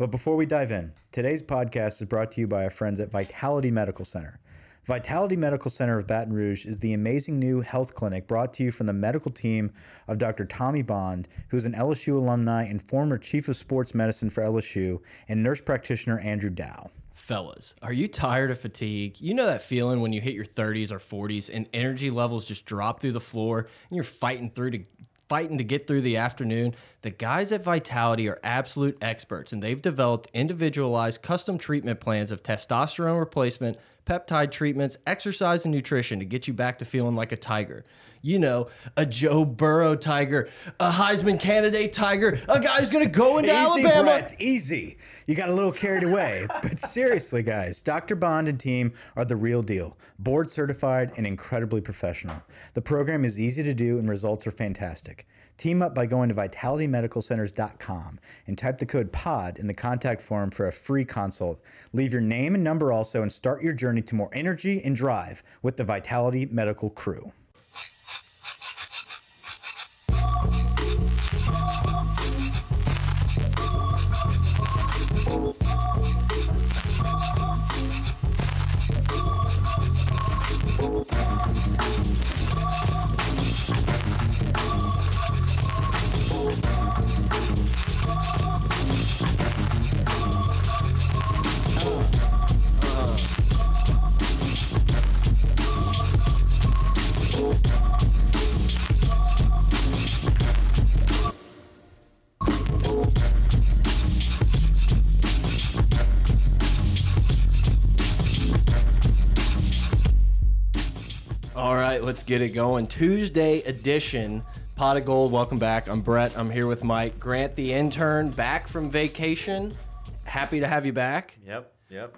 But before we dive in, today's podcast is brought to you by our friends at Vitality Medical Center. Vitality Medical Center of Baton Rouge is the amazing new health clinic brought to you from the medical team of Dr. Tommy Bond, who is an LSU alumni and former chief of sports medicine for LSU, and nurse practitioner Andrew Dow. Fellas, are you tired of fatigue? You know that feeling when you hit your 30s or 40s and energy levels just drop through the floor and you're fighting through to fighting to get through the afternoon. The guys at Vitality are absolute experts and they've developed individualized custom treatment plans of testosterone replacement, peptide treatments, exercise, and nutrition to get you back to feeling like a tiger. You know, a Joe Burrow tiger, a Heisman candidate tiger, a guy who's going to go into Easy, Alabama. Brett, easy. You got a little carried away. but seriously, guys, Dr. Bond and team are the real deal. Board certified and incredibly professional. The program is easy to do and results are fantastic. Team up by going to vitalitymedicalcenters.com and type the code POD in the contact form for a free consult. Leave your name and number also and start your journey to more energy and drive with the Vitality Medical crew. Get it going. Tuesday edition, Pot of Gold. Welcome back. I'm Brett. I'm here with Mike Grant, the intern, back from vacation. Happy to have you back. Yep, yep.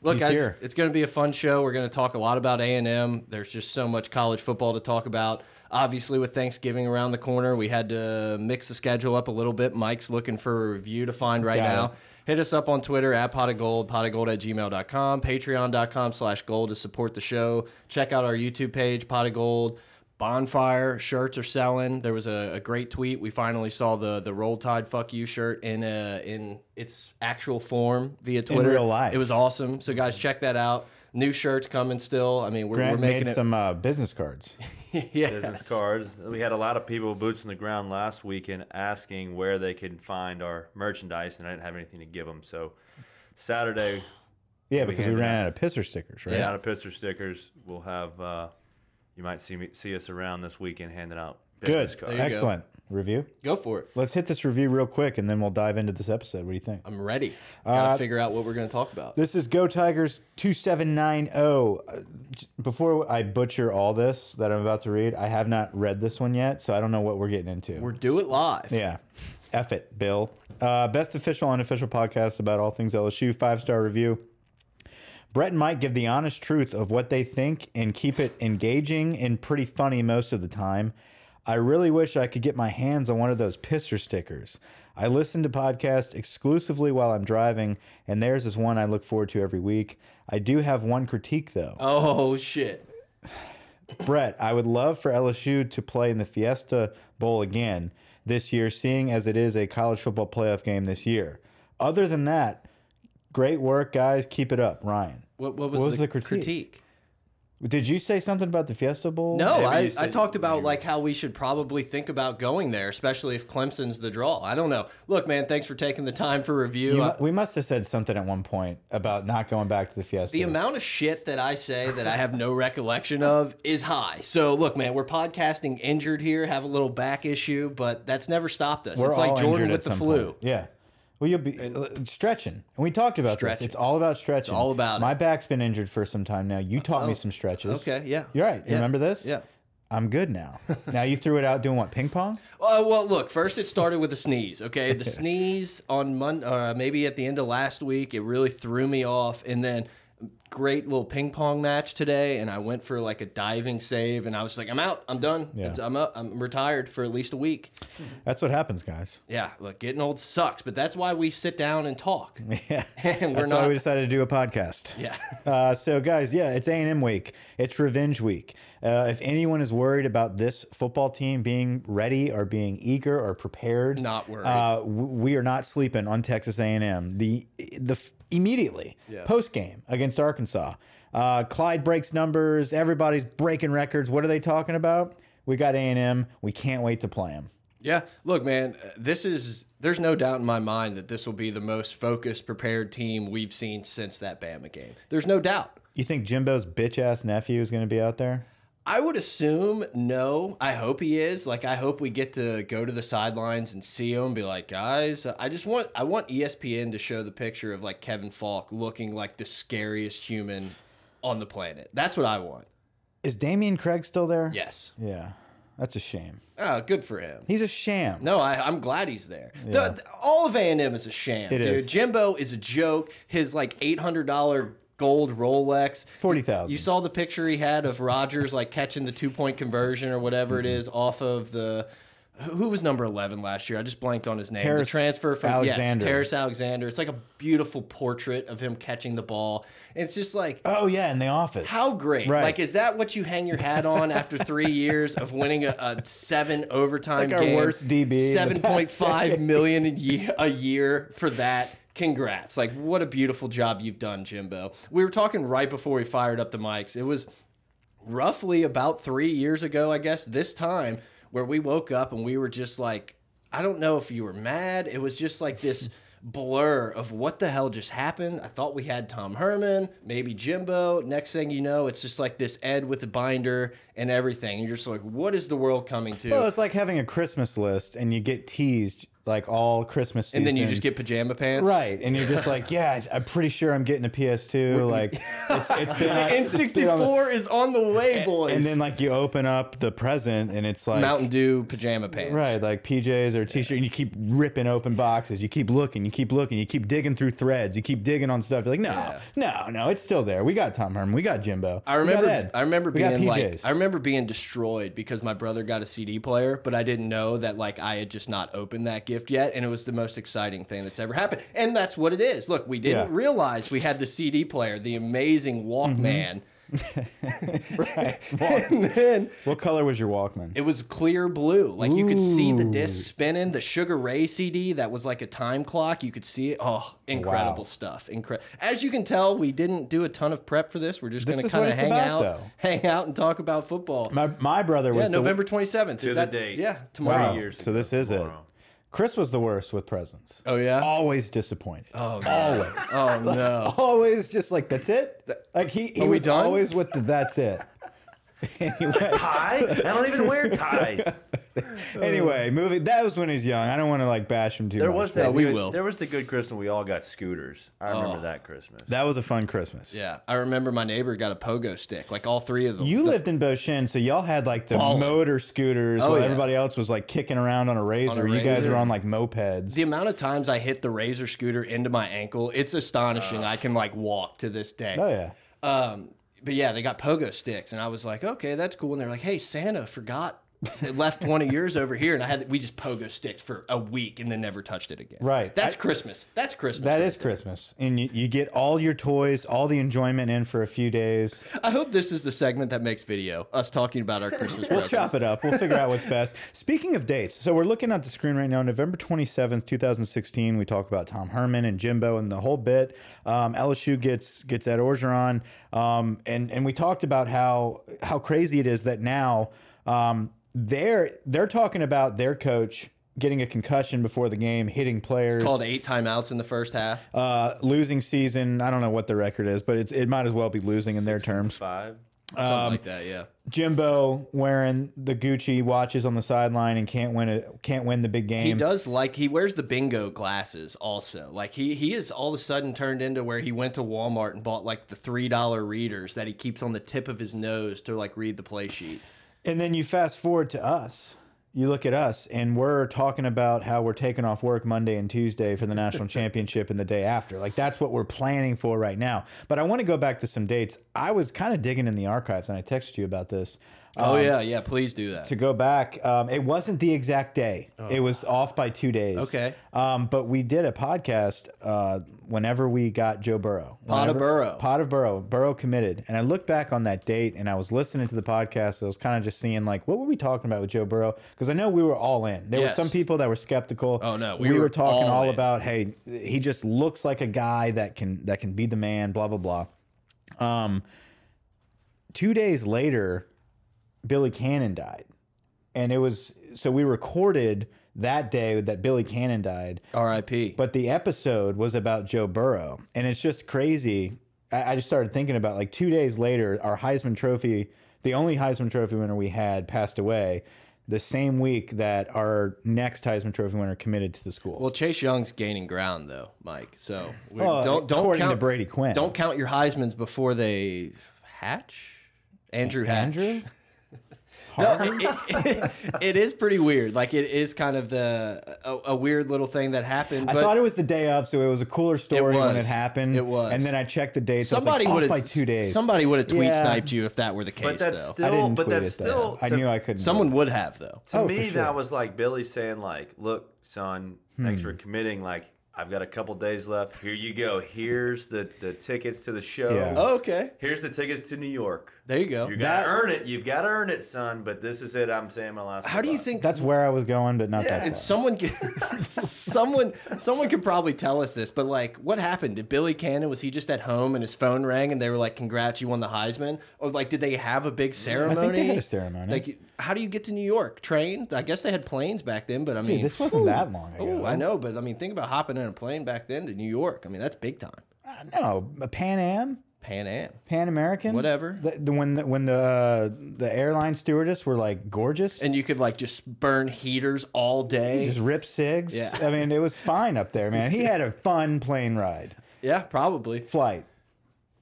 Look, He's guys, here. it's going to be a fun show. We're going to talk a lot about A and M. There's just so much college football to talk about. Obviously, with Thanksgiving around the corner, we had to mix the schedule up a little bit. Mike's looking for a review to find right Got now. it. Hit us up on Twitter at pot of gold, pot of gold at gmail.com, patreon.com slash gold to support the show. Check out our YouTube page, pot of gold. Bonfire shirts are selling. There was a, a great tweet. We finally saw the the Roll Tide Fuck You shirt in uh in its actual form via Twitter. In real life. It was awesome. So guys, check that out. New shirts coming still. I mean, we're, Grant we're making made it. some uh, business cards. yes. Business cards. We had a lot of people boots on the ground last weekend asking where they could find our merchandise, and I didn't have anything to give them. So Saturday, Yeah, because we handed ran out- out of pisser stickers, right? yeah. out of Pisser stickers, we'll have. Uh, you might see me see us around this weekend handing out business Good. cards. There you go. Review? Go for it. Let's hit this review real quick and then we'll dive into this episode. What do you think? I'm ready. Gotta Uh, figure out what we're gonna talk about. This is Go Tigers 2790. Uh, Before I butcher all this that I'm about to read, I have not read this one yet, so I don't know what we're getting into. We're do it live. yeah. F it, Bill. Uh, best official, unofficial podcast about all things LSU. Five star review. Brett and Mike give the honest truth of what they think and keep it engaging and pretty funny most of the time. I really wish I could get my hands on one of those pisser stickers. I listen to podcasts exclusively while I'm driving, and theirs is one I look forward to every week. I do have one critique though. Oh shit. Brett, I would love for LSU to play in the Fiesta Bowl again this year, seeing as it is a college football playoff game this year. Other than that, great work, guys. Keep it up, Ryan. What, what was, What was the, the critique? critique? Did you say something about the Fiesta Bowl? No, Maybe I, you I talked about like how we should probably think about going there, especially if Clemson's the draw. I don't know. Look, man, thanks for taking the time for review. You I- uh, we must have said something at one point about not going back to the Fiesta. the amount of shit that I say that I have no recollection of is high. So look, man, we're podcasting injured here, have a little back issue, but that's never stopped us. We're it's all like Jordan injured with at the some flu. point. Yeah. Well, you'll be uh, stretching, and we talked about Stretching. this. It's all about stretching. It's all about My it. back's been injured for some time now. You taught me Oh, some stretches. Okay, yeah. You're right. You Yeah. remember this? Yeah. I'm good now. now you threw it out doing what? Ping pong? Uh, well, look. First, it started with a sneeze. Okay, the sneeze on Monday, uh, maybe at the end of last week, it really threw me off, and then great little ping pong match today, and I went for like a diving save, and I was like, I'm out, I'm done, Yeah. I'm up, I'm retired for at least a week. That's what happens, guys. Yeah, look, getting old sucks, but that's why we sit down and talk. Yeah. And we're That's not. why we decided to do a podcast. yeah. Uh, so, guys, yeah, it's A and M week. It's revenge week. Uh, if anyone is worried about this football team being ready or being eager or prepared, Not worried. Uh, we are not sleeping on Texas A and M. The the immediately Yeah. post game against Arkansas, uh, Clyde breaks numbers. Everybody's breaking records. What are they talking about? We got A and M. We can't wait to play them. Yeah, look, man, this is there's no doubt in my mind that this will be the most focused, prepared team we've seen since that Bama game. There's no doubt. You think Jimbo's bitch ass nephew is going to be out there? I would assume no. I hope he is. Like, I hope we get to go to the sidelines and see him. And be like, guys, I just want I want ESPN to show the picture of like Kevin Faulk looking like the scariest human on the planet. That's what I want. Is Dameyune Craig still there? Yes. Yeah, that's a shame. Oh, good for him. He's a sham. No, I, I'm glad he's there. The- the- all of A&M is a sham, It dude. is. Jimbo is a joke. His like $800 gold Rolex. Forty thousand. You saw the picture he had of Rogers like catching the two point conversion or whatever Mm-hmm. it is off of the. Who was number eleven last year? I just blanked on his name. the Terrace transfer from Alexander. yes, Terrence Alexander. It's like a beautiful portrait of him catching the ball. And it's just like Oh yeah, in the office. how great! Right. Like, is that what you hang your hat on after three years of winning a, a seven overtime Like our game? worst DB in the seven point past five decade. million a year, a year for that. Congrats! Like, what a beautiful job you've done, Jimbo. We were talking right before we fired up the mics. It was roughly about three years ago, I guess, this time where we woke up and we were just like, I don't know if you were mad. It was just like this blur of what the hell just happened. I thought we had Tom Herman, maybe Jimbo. Next thing you know, it's just like this Ed with the binder and everything. And you're just like, what is the world coming to? Well, it's like having a Christmas list and you get teased like all Christmas season. and then you just get pajama pants. right, and you're just like, yeah, I'm pretty sure I'm getting a PS2. Like, it's, it's been N64 is on the way, boys. And then like you open up the present and it's like Mountain Dew pajama pants. Right, like PJs or t-shirt, and you keep ripping open boxes. You keep looking, you keep looking, you keep digging through threads. You keep digging on stuff. You're like, no, no, no, it's still there. We got Tom Herman, we got Jimbo. I remember. I remember we got being like. PJs. I remember being destroyed because my brother got a CD player, but I didn't know that like I had just not opened that gift yet, and it was the most exciting thing that's ever happened. And that's what it is. Look, we didn't Yeah. realize we had the CD player, the amazing Walkman, mm-hmm. right. and then what color was your Walkman? it was clear blue. Like you could see the disc spinning. The Sugar Ray CD that was like a time clock. You could see it. Oh, incredible Wow. stuff. Incredible. As you can tell, we didn't do a ton of prep for this. We're just going to kind of hang about, out, though. hang out, and talk about football. my my brother was yeah, the- November twenty seventh. To Is the that date. Yeah, tomorrow. Wow. years So this is it. Chris was the worst with presents. Oh yeah. Always disappointed. Oh no. Always. Oh no. Always just like that's it. Like he, he was done? always with the that's it. anyway, Tie? I don't even wear ties. anyway, movie. That was when he was young. I don't want to like bash him too There much. was that. No, we good- will. There was the good Christmas. We all got scooters. I remember Oh. that Christmas. That was a fun Christmas. Yeah, I remember my neighbor got a pogo stick, like all three of them. You The- lived in Boshin, so y'all had like the Ballin'. motor scooters Oh, while yeah. everybody else was like kicking around on a razor. You guys razor. were on like mopeds. The amount of times I hit the razor scooter into my ankle, it's astonishing. I can like walk to this day. oh yeah. Um, but yeah, they got pogo sticks, and I was like, okay, that's cool. And they're like, hey, Santa forgot. It left one of yours over here, and I had we just pogo sticked for a week and then never touched it again. Right. That's I- Christmas. That's Christmas. That right is there. Christmas, and you, you get all your toys, all the enjoyment in for a few days. I hope this is the segment that makes video. Us talking about our Christmas We'll presents. chop it up. We'll figure out what's best. Speaking of dates, so we're looking at the screen right now, November 27th, 2016. We talk about Tom Herman and Jimbo and the whole bit. Um, LSU gets gets Ed Orgeron. Um, and, and we talked about how how crazy it is that now um, they're they're talking about their coach getting a concussion before the game, hitting players. Called eight timeouts in the first half. uh, losing season. I don't know what the record is, but it's it might as well be losing in their terms. Five. Something Um, like that, yeah. Jimbo wearing the Gucci watches on the sideline and can't win it. Can't win the big game. He does like he wears the bingo glasses also. Like he he is all of a sudden turned into where he went to Walmart and bought like the three dollar readers that he keeps on the tip of his nose to like read the play sheet. And then you fast forward to us, you look at us and we're talking about how we're taking off work Monday and Tuesday for the national championship and the day after. Like that's what we're planning for right now. But I want to go back to some dates. I was kind of digging in the archives and I texted you about this. Oh yeah, yeah. Please do that. To go back, um, it wasn't the exact day. It was off by two days. Okay. Um, but we did a podcast uh, whenever we got Joe Burrow. Pot of Burrow. Pot of Burrow. Burrow committed. And I looked back on that date and I was listening to the podcast. I was kind of just seeing like, what were we talking about with Joe Burrow? Because I know we were all in. There Yes. were some people that were skeptical. Oh, no, we, we were, were talking all all about, hey, he just looks like a guy that can that can be the man. Blah blah blah. Um, two days later, Billy Cannon died. And it was so we recorded that day that Billy Cannon died, R.I.P. but the episode was about Joe Burrow. And it's just crazy. I, I just started thinking about like two days later, our Heisman Trophy, the only Heisman Trophy winner we had, passed away the same week that our next Heisman Trophy winner committed to the school. Well, Chase Young's gaining ground though, Mike. So we Oh, don't don't according to count Brady Quinn. Don't count your Heisman's before they hatch. Andrew Hatch. Andrew? No, it, it- it is pretty weird. Like it is kind of the a, a weird little thing that happened. I thought it was the day of, so it was a cooler story when it happened. It was. and then I checked the dates. somebody I was would have by two days. Somebody would have tweet Yeah. sniped you if that were the case. But that's though. I still, didn't but tweet that's it, still. though. I to- knew I couldn't. do Someone it. would have though. To Oh, for me, sure. that was like Billy saying, like, "Look, son, thanks Hmm. for committing. Like, I've got a couple days left. Here you go. Here's the the tickets to the show. Yeah. Oh, okay. Here's the tickets to New York. There you go. You gotta That- earn it. You've got to earn it, son. But this is it. I'm saying my last. How do you goodbye. think That's where I was going, but not that And far. someone, can, someone, someone could probably tell us this, but like, what happened? Did Billy Cannon was he just at home and his phone rang and they were like, "Congrats, you won the Heisman," or like, did they have a big ceremony? I think they had a ceremony. Like, how do you get to New York? Train? I guess they had planes back then, but I Dude, mean, this wasn't that long ago. Oh, I know, but I mean, think about hopping in a plane back then to New York. I mean, that's big time. Uh, No, a Pan Am, Pan Am. Pan American, Whatever. The, the when the, when the uh, the airline stewardess were like gorgeous And you could like just burn heaters all day. just rip cigs. Yeah. I mean, it was fine up there, man. He had a fun plane ride, yeah, probably. flight.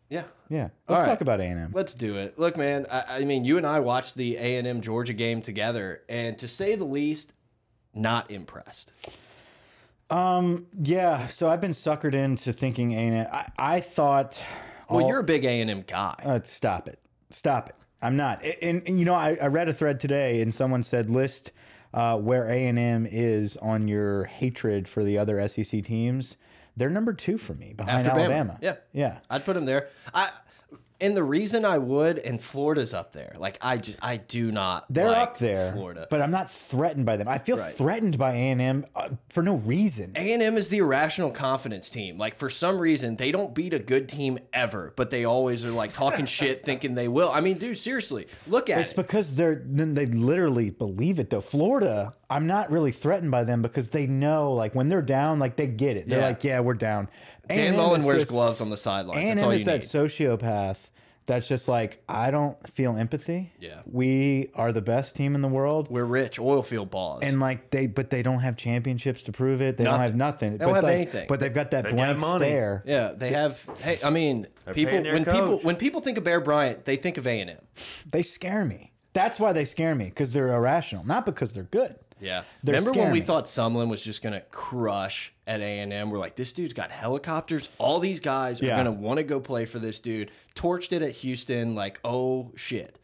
Yeah. Yeah, All let's right. talk about A and M. Let's do it. Look, man. I, I mean, you and I watched the A and M Georgia game together, and to say the least, not impressed. Um, yeah. So I've been suckered into thinking A and I. I thought. Well, all- you're a big A and M guy. Uh, stop it. Stop it. I'm not. And, and you know, I, I read a thread today, and someone said list uh, where A and M is on your hatred for the other SEC teams. They're number two for me behind After Bama. Alabama. Yeah. Yeah. I'd put them there. I and the reason I would, and Florida's up there. Like I just, I do not. They're like up there, Florida. but I'm not threatened by them. I feel Right. threatened by A and M uh, for no reason. A and M is the irrational confidence team. Like for some reason, they don't beat a good team ever, but they always are like talking shit, thinking they will. I mean, dude, seriously, look at it. It's it. because they're then they literally believe it though. Florida, I'm not really threatened by them because they know like when they're down, like they get it. They're Yeah. like, yeah, we're down. Dan A&M Mullen is wears just- gloves on the sidelines. That's A&M all is you that need. sociopath that's just like I don't feel empathy. Yeah. we are the best team in the world, We're rich, oil field balls. and like they, but they don't have championships to prove it. They don't have nothing. They don't but have like, anything. But they've got that They got blank money. stare. yeah, they have. Hey, I mean, people paying their when people coach. when people think of Bear Bryant, they think of A and M. They scare me. That's why they scare me because they're irrational, not because they're good. Yeah. They're Remember when we thought Sumlin was just gonna crush at A and M? We're like, this dude's got helicopters. All these guys are gonna want to go play for this dude. Torched it at Houston. Like, oh shit,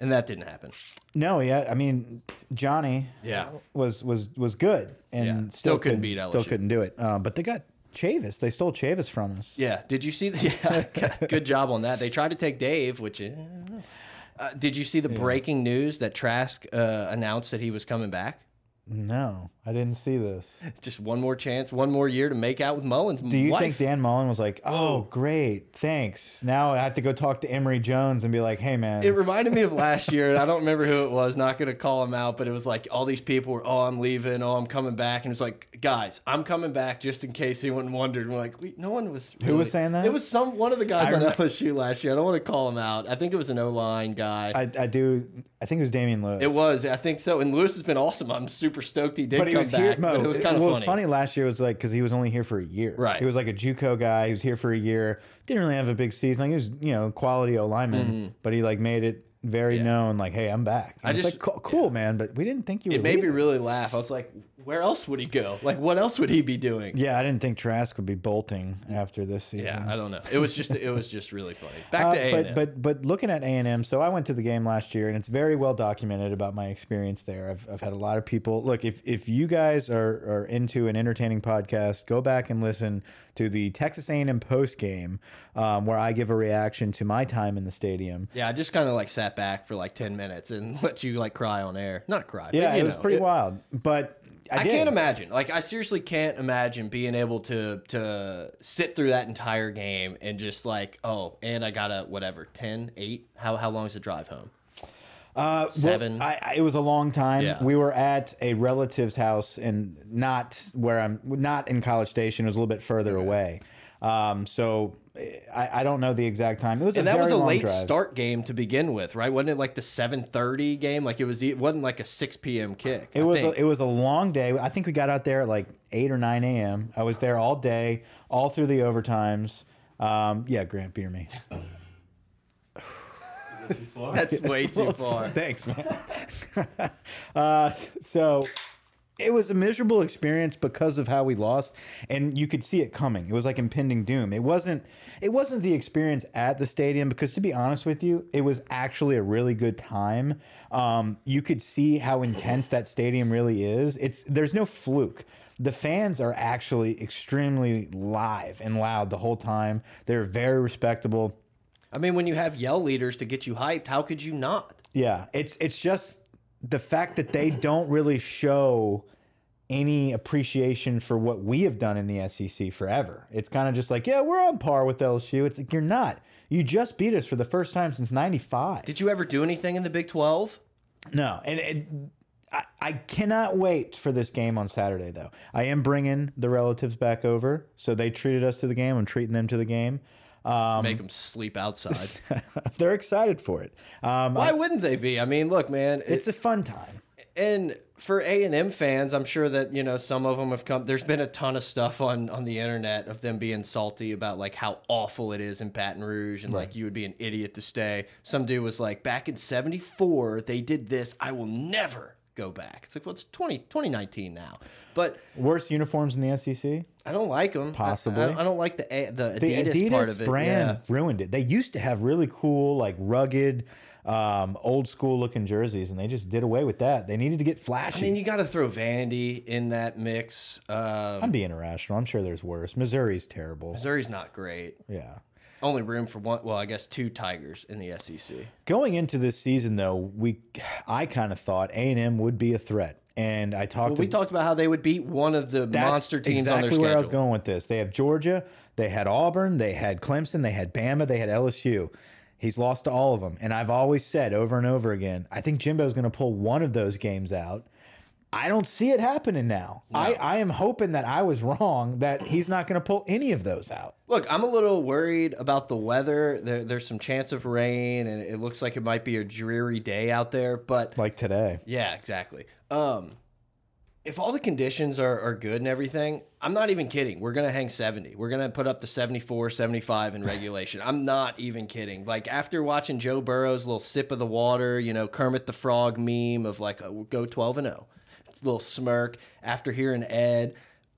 and that didn't happen. No, yeah. I mean, Johnny. Yeah. was was was good and Yeah, still, still couldn't beat Still couldn't do it. Uh, but they got Chavis. They stole Chavis from us. Yeah. Did you see? The, yeah. Good job on that. They tried to take Dave, which. eh, Uh, did you see the breaking news that Trask uh, announced that he was coming back? No, I didn't see this. Just one more chance, one more year to make out with Mullins. Do you wife. think Dan Mullen was like, "Oh, great, thanks"? Now I have to go talk to Emory Jones and be like, "Hey, man, It reminded me of last year, and I don't remember who it was. Not going to call him out, but it was like all these people were, "Oh, I'm leaving. Oh, I'm coming back," and it's like, guys, I'm coming back just in case anyone wondered. We're like, we, no one was. Who was saying that? It was some one of the guys I on LSU last year. I don't want to call him out. I think it was an O line guy. I, I do. I think it was Damien Lewis. it was, I think so. And Lewis has been awesome. I'm super stoked he did But he was back. here. No, but it was kind of funny. was funny last year was like because he was only here for a year. Right. He was like a JUCO guy. He was here for a year. Didn't really have a big season. Like he was, you know, quality O lineman, Mm-hmm. but he like made it very known. Like, hey, I'm back. And I just- like, cool, cool, man, but we didn't think you were. It made me leaving. really laugh. I was like, where else would he go? Like, what else would he be doing? Yeah, I didn't think Trask would be bolting after this season. Yeah, I don't know. It was just it was just really funny. Back to Uh, A but but but looking at A and M, so I went to the game last year, and it's very well documented about my experience there. I've, I've had a lot of people look. If if you guys are are into an entertaining podcast, go back and listen to the Texas A and M post game, um, where I give a reaction to my time in the stadium. yeah, I just kind of like sat back for like ten minutes and let you like cry on air. Not cry. but, Yeah, you it was know, pretty wild, but I, I can't imagine. Like, I seriously can't imagine being able to to sit through that entire game and just like, oh, and I got a whatever 10, 8? How how long is the drive home? Uh, well, Seven. I, I, it was a long time. Yeah. We were at a relative's house, and not where I'm not in College Station. It was a little bit further away. Um, so I, I don't know the exact time. It was And a that was a long late drive. start game to begin with, right? Wasn't it like the seven thirty game? Like it was. It wasn't like a six p.m. kick. It I was think. a, it was a long day. I think we got out there at like eight or nine a.m. I was there all day, all through the overtimes. Um, yeah, Grant, beer me. That's way too far. Thanks, man. uh, so it was a miserable experience because of how we lost, and you could see it coming. It was like impending doom. It wasn't. It wasn't the experience at the stadium because, to be honest with you, it was actually a really good time. Um, you could see how intense that stadium really is. It's there's no fluke. The fans are actually extremely live and loud the whole time. They're very respectable. I mean, when you have yell leaders to get you hyped, how could you not? Yeah, it's it's just the fact that they don't really show any appreciation for what we have done in the SEC forever. It's kind of just like, yeah, we're on par with LSU. It's like you're not. You just beat us for the first time since '95. Did you ever do anything in the Big Twelve? No, and it, I, I cannot wait for this game on Saturday. Though I am bringing the relatives back over, so they treated us to the game. I'm treating them to the game. Um, Make them sleep outside. they're excited for it. Um, Why wouldn't they be? I mean, look, man. it's a fun time. and for A and M fans, I'm sure that you know some of them have come. There's been a ton of stuff on on the internet of them being salty about like how awful it is in Baton Rouge and like you would be an idiot to stay. Some dude was like, back in '74 they did this. I will never go back. It's like, well, it's 20, 2019 now, but Worst uniforms in the SEC. I don't like them. Possibly. I, I don't like the the the Adidas, Adidas, part of it. brand Yeah. ruined it. They used to have really cool, like rugged, um, old school looking jerseys, and they just did away with that. They needed to get flashy. I mean, you got to throw Vandy in that mix. Um, I'm being irrational. I'm sure there's worse. Missouri's terrible. Missouri's not great. Yeah. Only room for one. Well, I guess two Tigers in the SEC. Going into this season, though, we I kind of thought A and M would be a threat, and I talked. Well, we talked about how they would beat one of the monster teams exactly on their schedule. where I was going with this. They have Georgia, they had Auburn, they had Clemson, they had Bama, they had LSU. He's lost to all of them, and I've always said over and over again, I think Jimbo's going to pull one of those games out. I don't see it happening now. I, I am hoping that I was wrong, that he's not going to pull any of those out. Look, I'm a little worried about the weather. There, there's some chance of rain, and it looks like it might be a dreary day out there. But Like today. yeah, exactly. Um, if all the conditions are, are good and everything, I'm not even kidding. We're going to hang 70. We're going to put up the 74, 75 in regulation. I'm not even kidding. Like, after watching Joe Burrow's little sip of the water, you know, Kermit the Frog meme of like, oh, go 12 and 0, little smirk after hearing Ed.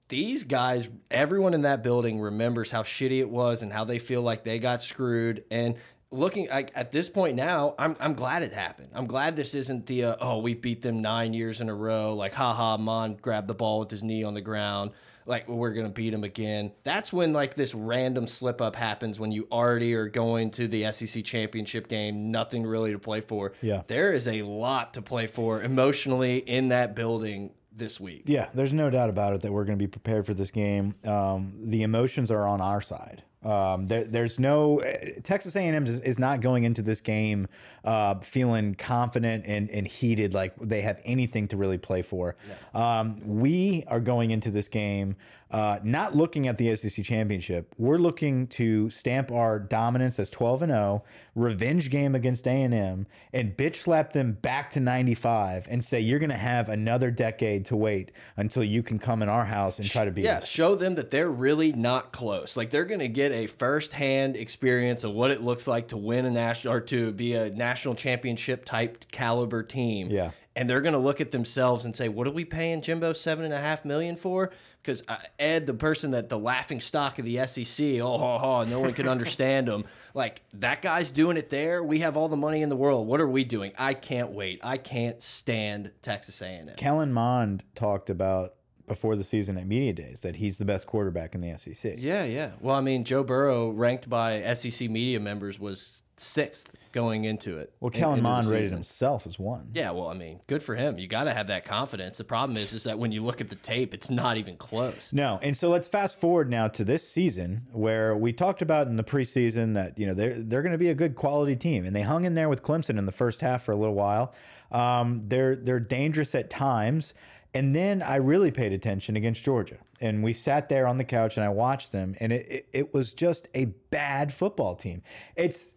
These guys, everyone in that building remembers how shitty it was and how they feel like they got screwed. And looking like at this point now, I'm I'm glad it happened. I'm glad this isn't the uh, oh we beat them nine years in a row. Like haha, Mond grabbed the ball with his knee on the ground. Like we're gonna beat him again. That's when like this random slip up happens when you already are going to the SEC championship game, nothing really to play for. Yeah. there is a lot to play for emotionally in that building this week. Yeah, there's no doubt about it that we're going to be prepared for this game. Um, the emotions are on our side. Um, there, there's no Texas A&M is, is not going into this game uh, feeling confident and, and heated like they have anything to really play for. Um, we are going into this game uh, not looking at the SEC championship. We're looking to stamp our dominance as 12 and 0, revenge game against A&M, and bitch slap them back to 95 and say you're going to have another decade to wait until you can come in our house and try to beat Yeah, us. show them that they're really not close. Like they're going to get a first-hand experience of what it looks like to win a national or to be a national championship type caliber team. Yeah. and they're going to look at themselves and say, "What are we paying Jimbo seven and a half million for?" Because uh, Ed, the person that the laughing stock of the SEC, oh, ha, ha, no one can understand him. Like that guy's doing it there. We have all the money in the world. What are we doing? I can't wait. I can't stand Texas A&M. Kellen Mond talked about before the season at media days that he's the best quarterback in the SEC. Yeah, yeah. Well, I mean, Joe Burrow, ranked by SEC media members, was sixth going into it. Well, Kellen Mond rated himself as one. Yeah, well, I mean, good for him. You got to have that confidence. The problem is, is that when you look at the tape, it's not even close. No, and so let's fast forward now to this season where we talked about in the preseason that you know they're they're going to be a good quality team, and they hung in there with Clemson in the first half for a little while. Um, they're they're dangerous at times, and then I really paid attention against Georgia, and we sat there on the couch and I watched them, and it it, it was just a bad football team. It's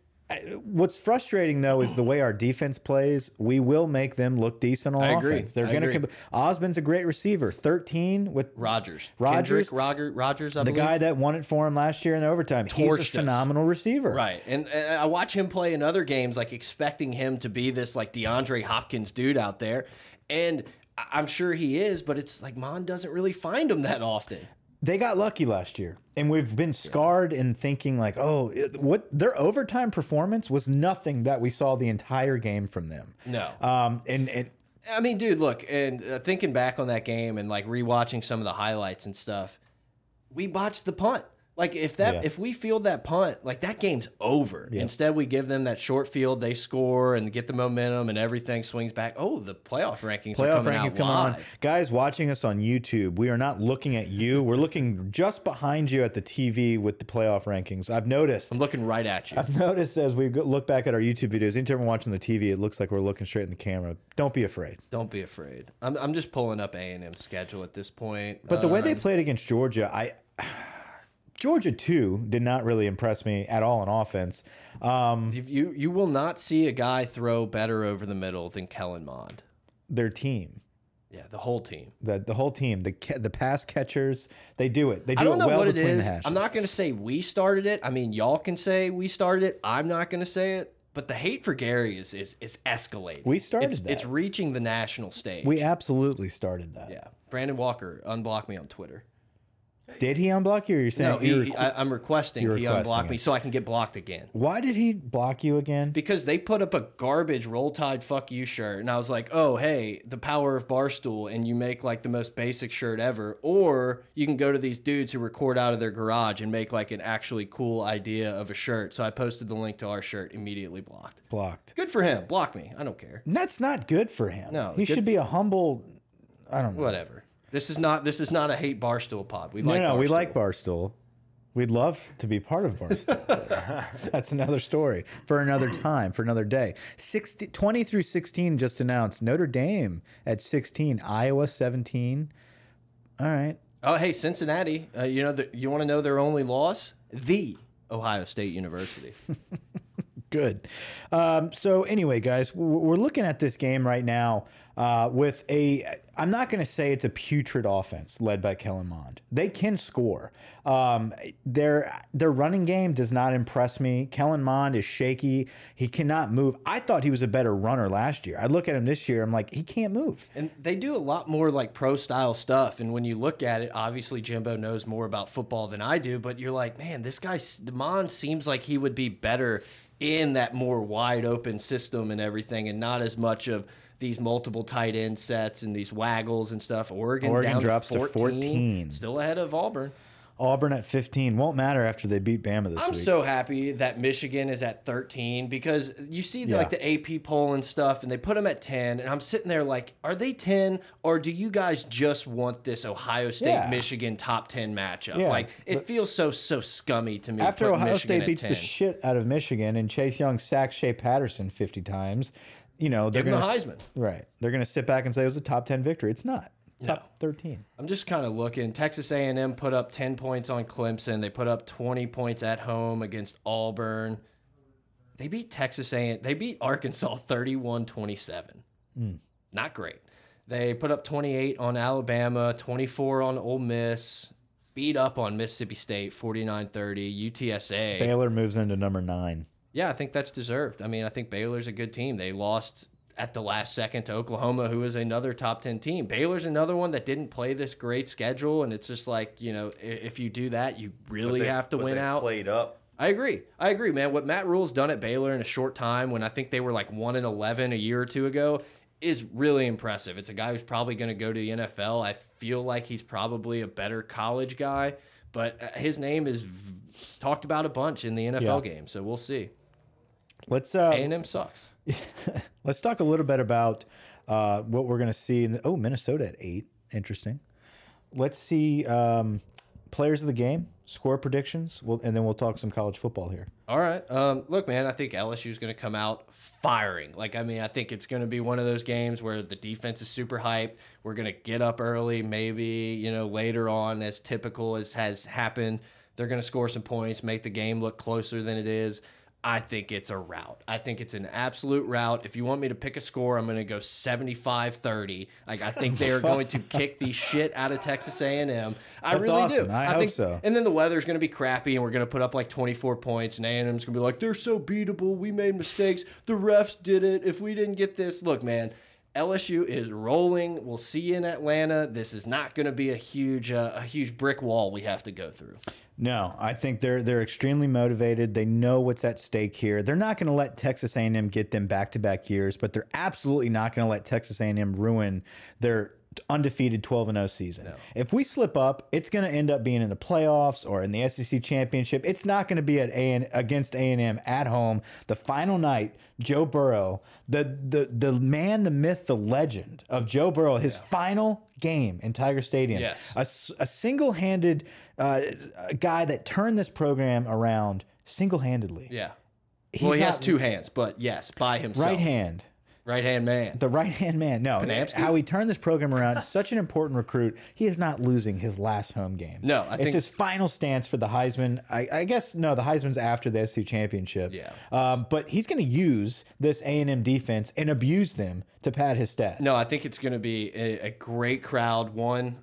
What's frustrating though is the way our defense plays. We will make them look decent on I agree. offense. They're going to. Ausbon's a great receiver. Thirteen with Rogers, Rodgers? Kendrick, Roger, Rogers, I the believe. guy that won it for him last year in overtime. He's Torched a us. phenomenal receiver. Right. And, and I watch him play in other games, like expecting him to be this like DeAndre Hopkins dude out there. And I'm sure he is, but it's like Mond doesn't really find him that often. They got lucky last year, and we've been scarred in thinking like, oh, it- what their overtime performance was nothing that we saw the entire game from them. No. Um, and and I mean, dude, look, and uh, thinking back on that game and like rewatching some of the highlights and stuff, we botched the punt. Like if that Yeah. if we field that punt, like that game's over. Instead, we give them that short field, they score and get the momentum, and everything swings back. Oh, the playoff rankings are playoff coming rankings out come on, guys watching us on YouTube. We are not looking at you. We're looking just behind you at the TV with the playoff rankings. I've noticed. I'm looking right at you. I've noticed as we look back at our YouTube videos, anytime we're watching the TV, it looks like we're looking straight in the camera. Don't be afraid. Don't be afraid. I'm, I'm just pulling up A and M schedule at this point. But the way they Um, played against Georgia, I Georgia too did not really impress me at all in offense. Um, you, you you will not see a guy throw better over the middle than Kellen Mond. their team, Yeah, the whole team. the the whole team, the the pass catchers, they do it. They do I don't it know well what it between is. the hashes. I'm not going to say we started it. I mean, y'all can say we started it. I'm not going to say it. But the hate for Gary is is is escalating. We started it's, that. It's reaching the national stage. We absolutely started that. yeah. Brandon Walker, unblock me on Twitter. Did he unblock you? Or you're saying No, he, I, I'm requesting you're he requesting unblock it. me so I can get blocked again. Why did he block you again? because they put up a garbage roll tide fuck you shirt and i was like oh hey the power of barstool and you make like the most basic shirt ever or you can go to these dudes who record out of their garage and make like an actually cool idea of a shirt so i posted the link to our shirt immediately blocked Blocked. good for him block me i don't care And that's not good for him. No, he good- should be a humble. I don't know. whatever this is not this is not a hate barstool pod we No, like no, we Barstool. like Barstool. We'd love to be part of Barstool. That's another story for another time, for another day. 60, 20 through 16 just announced Notre Dame at 16, Iowa 17. All right. oh hey cincinnati uh, you know the, you want to know their only loss the ohio state university Good. Um, so anyway, guys, we're looking at this game right now uh, with a. I'm not going to say it's a putrid offense led by Kellen Mond. They can score. Um, their their running game does not impress me. Kellen Mond is shaky. He cannot move. I thought he was a better runner last year. I look at him this year. I'm like, he can't move. And they do a lot more like pro style stuff. And when you look at it, obviously Jimbo knows more about football than I do. But you're like, man, this guy Demond seems like he would be better in that more wide open system and everything, and not as much of these multiple tight end sets and these waggles and stuff. Oregon, Oregon down drops to to 14, 14. still ahead of Auburn. Auburn at 15 won't matter after they beat Bama this I'm week. so happy that Michigan is at 13 because you see the, Yeah. like the AP poll and stuff, and they put them at 10, and I'm sitting there like, are they 10 or do you guys just want this Ohio State Yeah. Michigan top 10 matchup? Yeah, like it feels so so scummy to me. After Ohio Michigan State beats 10. the shit out of Michigan and Chase Young sacks Shea Patterson 50 times, you know, they're going the to Heisman. Right. They're going to sit back and say it was a top 10 victory. It's not. top 13. I'm just kind of looking. Texas A&M put up 10 points on Clemson. They put up 20 points at home against Auburn. They beat Texas A&M. They beat Arkansas 31-27. Hmm. Not great. They put up 28 on Alabama, 24 on Ole Miss, beat up on Mississippi State 49-30, UTSA. Baylor moves into number nine. Yeah, I think that's deserved. I mean, I think Baylor's a good team. They lost at the last second to Oklahoma, who is another top 10 team. Baylor's another one that didn't play this great schedule. And it's just like, you know, if you do that, you really They- have to but win out. Played up. I agree. I agree, man. What Matt Rhule's done at Baylor in a short time, when I think they were like 1 and 11 a year or two ago, is really impressive. It's a guy who's probably going to go to the NFL. I feel like he's probably a better college guy, but uh, his name is v- talked about a bunch in the NFL Yeah. game. So we'll see. Let's uh, A&M sucks. let's talk a little bit about uh, what we're going to see. In the, oh, Minnesota at eight. Interesting. Let's see um, players of the game, score predictions, we'll, and then we'll talk some college football here. All right. Um, look, man, I think LSU is going to come out firing. Like, I mean, I think it's going to be one of those games where the defense is super hyped. We're going to get up early, maybe, you know, later on, as typical as has happened. They're going to score some points, make the game look closer than it is. I think it's a rout. I think it's an absolute rout. If you want me to pick a score, I'm going to go 75-30. Like I think they are going to kick the shit out of Texas A&M. I That's really awesome. do. I hope think so. and then the weather's going to be crappy, and we're going to put up like 24 points, and A&M's going to be like, they're so beatable. We made mistakes. The refs did it. If we didn't get this, look, man, LSU is rolling. We'll see you in Atlanta. This is not going to be a huge, uh, a huge brick wall we have to go through. No, I think they're they're extremely motivated. They know what's at stake here. They're not going to let Texas A&M get them back-to-back years, but they're absolutely not going to let Texas A&M ruin their undefeated 12 and 0 season. If we slip up, it's going to end up being in the playoffs or in the SEC championship. It's not going to be at A against A&M at home. The final night, Joe Burrow, the the the man, the myth, the legend of Joe Burrow, his final game in Tiger Stadium. Yes. A, a single-handed uh, guy that turned this program around single-handedly. Yeah. He's well, he has two hands, but yes, by himself. Right hand. Right hand man. The right hand man. No, Panamsky? how he turned this program around. such an important recruit. He is not losing his last home game. No, I it's think- his final stance for the Heisman. I, I guess no, the Heisman's after the SC championship. Yeah. Um, but he's going to use this A and M defense and abuse them to pad his stats. No, I think it's going to be a, a great crowd. One,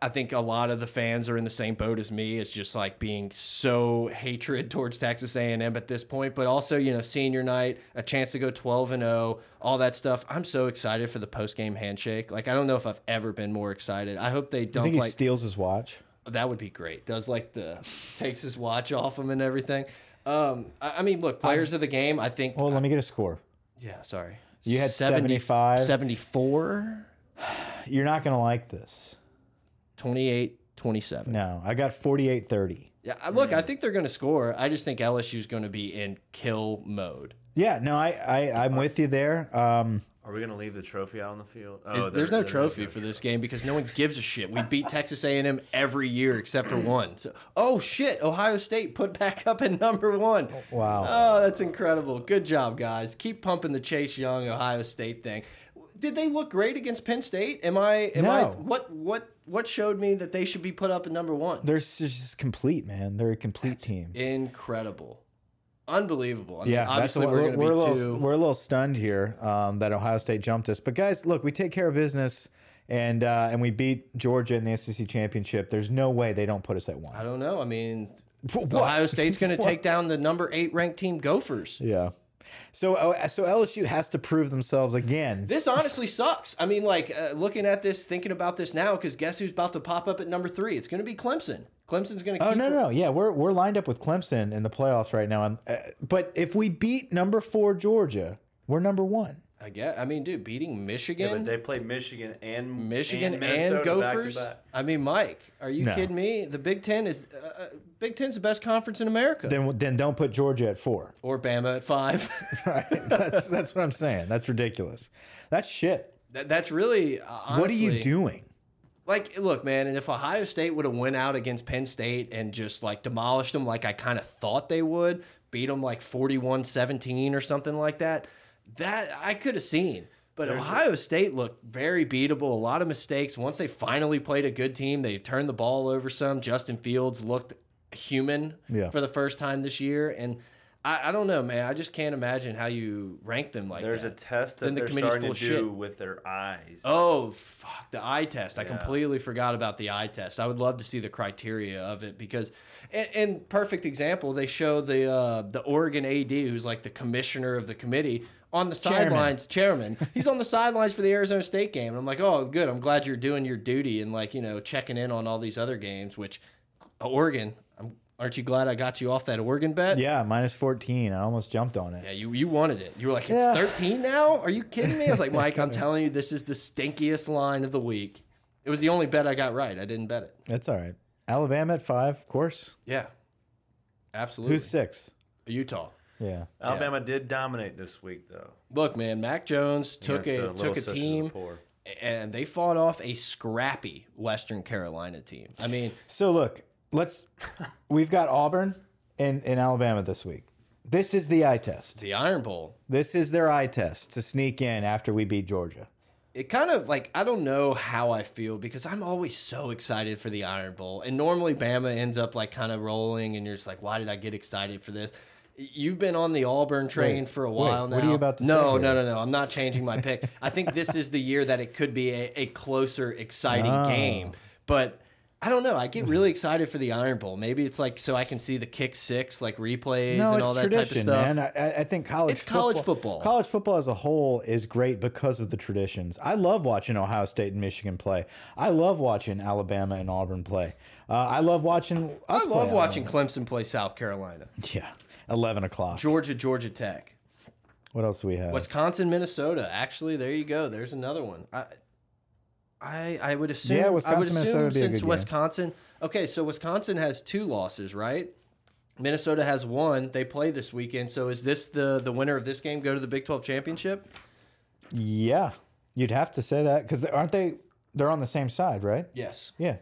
I think a lot of the fans are in the same boat as me. It's just like being so hatred towards Texas A&M at this point, but also you know senior night, a chance to go 12 and 0, all that stuff. I'm so excited for the post game handshake. Like I don't know if I've ever been more excited. I hope they I dump think he like steals his watch. that would be great. Does like the takes his watch off him and everything. Um, I, I mean, look, players of the game. I think. Well, let me get a score. yeah, sorry. You had 70 75. 74. You're not going to like this. 28 27. No, I got 48-30. Yeah, I- look, I think they're going to score. I just think LSU's going to be in kill mode. Yeah, no, I, I I'm with you there. Um, Are we gonna leave the trophy out on the field? Is- Oh, there's there- no there is trophy no for this game because no one gives a shit. We beat Texas A&M every year except for one. So, oh shit, Ohio State put back up at number one. wow. Oh, that's incredible. Good job, guys. Keep pumping the Chase Young Ohio State thing. Did they look great against Penn State? Am I? Am I? No. What? What? What showed me that they should be put up at number one? They're just complete, man. They're a complete team. Incredible, unbelievable. I mean, Yeah, that's obviously we're to be a little, too. we're a little stunned here um, that Ohio State jumped us. But guys, look, we take care of business, and uh, and we beat Georgia in the SEC championship. There's no way they don't put us at one. I don't know. I mean, What? Ohio State's going to take down the number eight ranked team Gophers. Yeah. So uh, so LSU has to prove themselves again. This honestly sucks. I mean, like uh, looking at this, thinking about this now, because guess who's about to pop up at number three? It's going to be Clemson. Clemson's going to. Oh no, no, no, yeah, we're we're lined up with Clemson in the playoffs right now. And, uh, but if we beat number four Georgia, we're number one. I get. I mean, dude, beating Yeah, Michigan, but they play Michigan and Michigan and, and, Minnesota back to Gophers. back. I mean, Mike, are you No. kidding me? The Big Ten is uh, uh, Big Ten's the best conference in America. Then then don't put Georgia at four. or Bama at five. Right? that's that's what I'm saying. That's ridiculous. That's shit. that, that's really. Uh, what are you doing? Like, look, man, and if Ohio State would have went out against Penn State and just like demolished them like I kind of thought they would, beat them like 41-17 or something like that, that I could have seen. But Ohio State looked very beatable. A lot of mistakes. Once they finally played a good team, they turned the ball over some. Justin Fields looked human Yeah. for the first time this year, and I, I don't know, man. I just can't imagine how you rank them like There's that. There's a test that Then the they're committee's starting full to of do shit. with their eyes. Oh, fuck, the eye test. I completely forgot about the eye test. I would love to see the criteria of it because, and, and perfect example, they show the uh, the Oregon AD, who's like the commissioner of the committee, on the Chairman. sidelines, chairman. He's on the sidelines for the Arizona State game. And I'm like, oh, good. I'm glad you're doing your duty and like, you know, checking in on all these other games, which uh, Oregon, I'm, aren't you glad I got you off that Oregon bet? Yeah, minus 14. I almost jumped on it. Yeah, you, you wanted it. You were like, it's Yeah. 13 now? Are you kidding me? I was like, Mike, I'm telling you, this is the stinkiest line of the week. It was the only bet I got right. I didn't bet it. That's all right. Alabama at five, of course. Yeah. Absolutely. Who's six? Utah? Yeah. Alabama did dominate this week, though. Look, man, Mac Jones took against the a Little took a Sisters of the team Poor. and they fought off a scrappy Western Carolina team. I mean, So look, let's. We've got Auburn and in Alabama this week. This is the eye test. the Iron Bowl. This is their eye test to sneak in after we beat Georgia. it kind of like I don't know how I feel because I'm always so excited for the Iron Bowl, and normally Bama ends up like kind of rolling, and you're just like, why did I get excited for this? You've been on the Auburn train Wait, for a wait, while now. what are you about to no, say no, here? no, no. I'm not changing my pick. I think this is the year that it could be a, a closer, exciting Oh. game. But I don't know. I get really excited for the Iron Bowl. Maybe it's like so I can see the kick six like replays No, and all that type of stuff. man. I, I- I think college. It's college football. College football as a whole is great because of the traditions. I love watching Ohio State and Michigan play. I love watching Alabama and Auburn play. Uh, I love watching. I love watching Clemson play South Carolina, Yeah, eleven o'clock. Georgia, Georgia Tech. What else do we have? Wisconsin, Minnesota. Actually, there you go. There's another one. I, I, I would assume. Yeah, I would Wisconsin, Minnesota would be a since. Wisconsin. Okay, so Wisconsin has two losses, right? Minnesota has one. They play this weekend. So is this the the winner of this game go to the Big Twelve championship? Yeah, you'd have to say that because aren't they? They're on the same side, right? Yes. Yeah.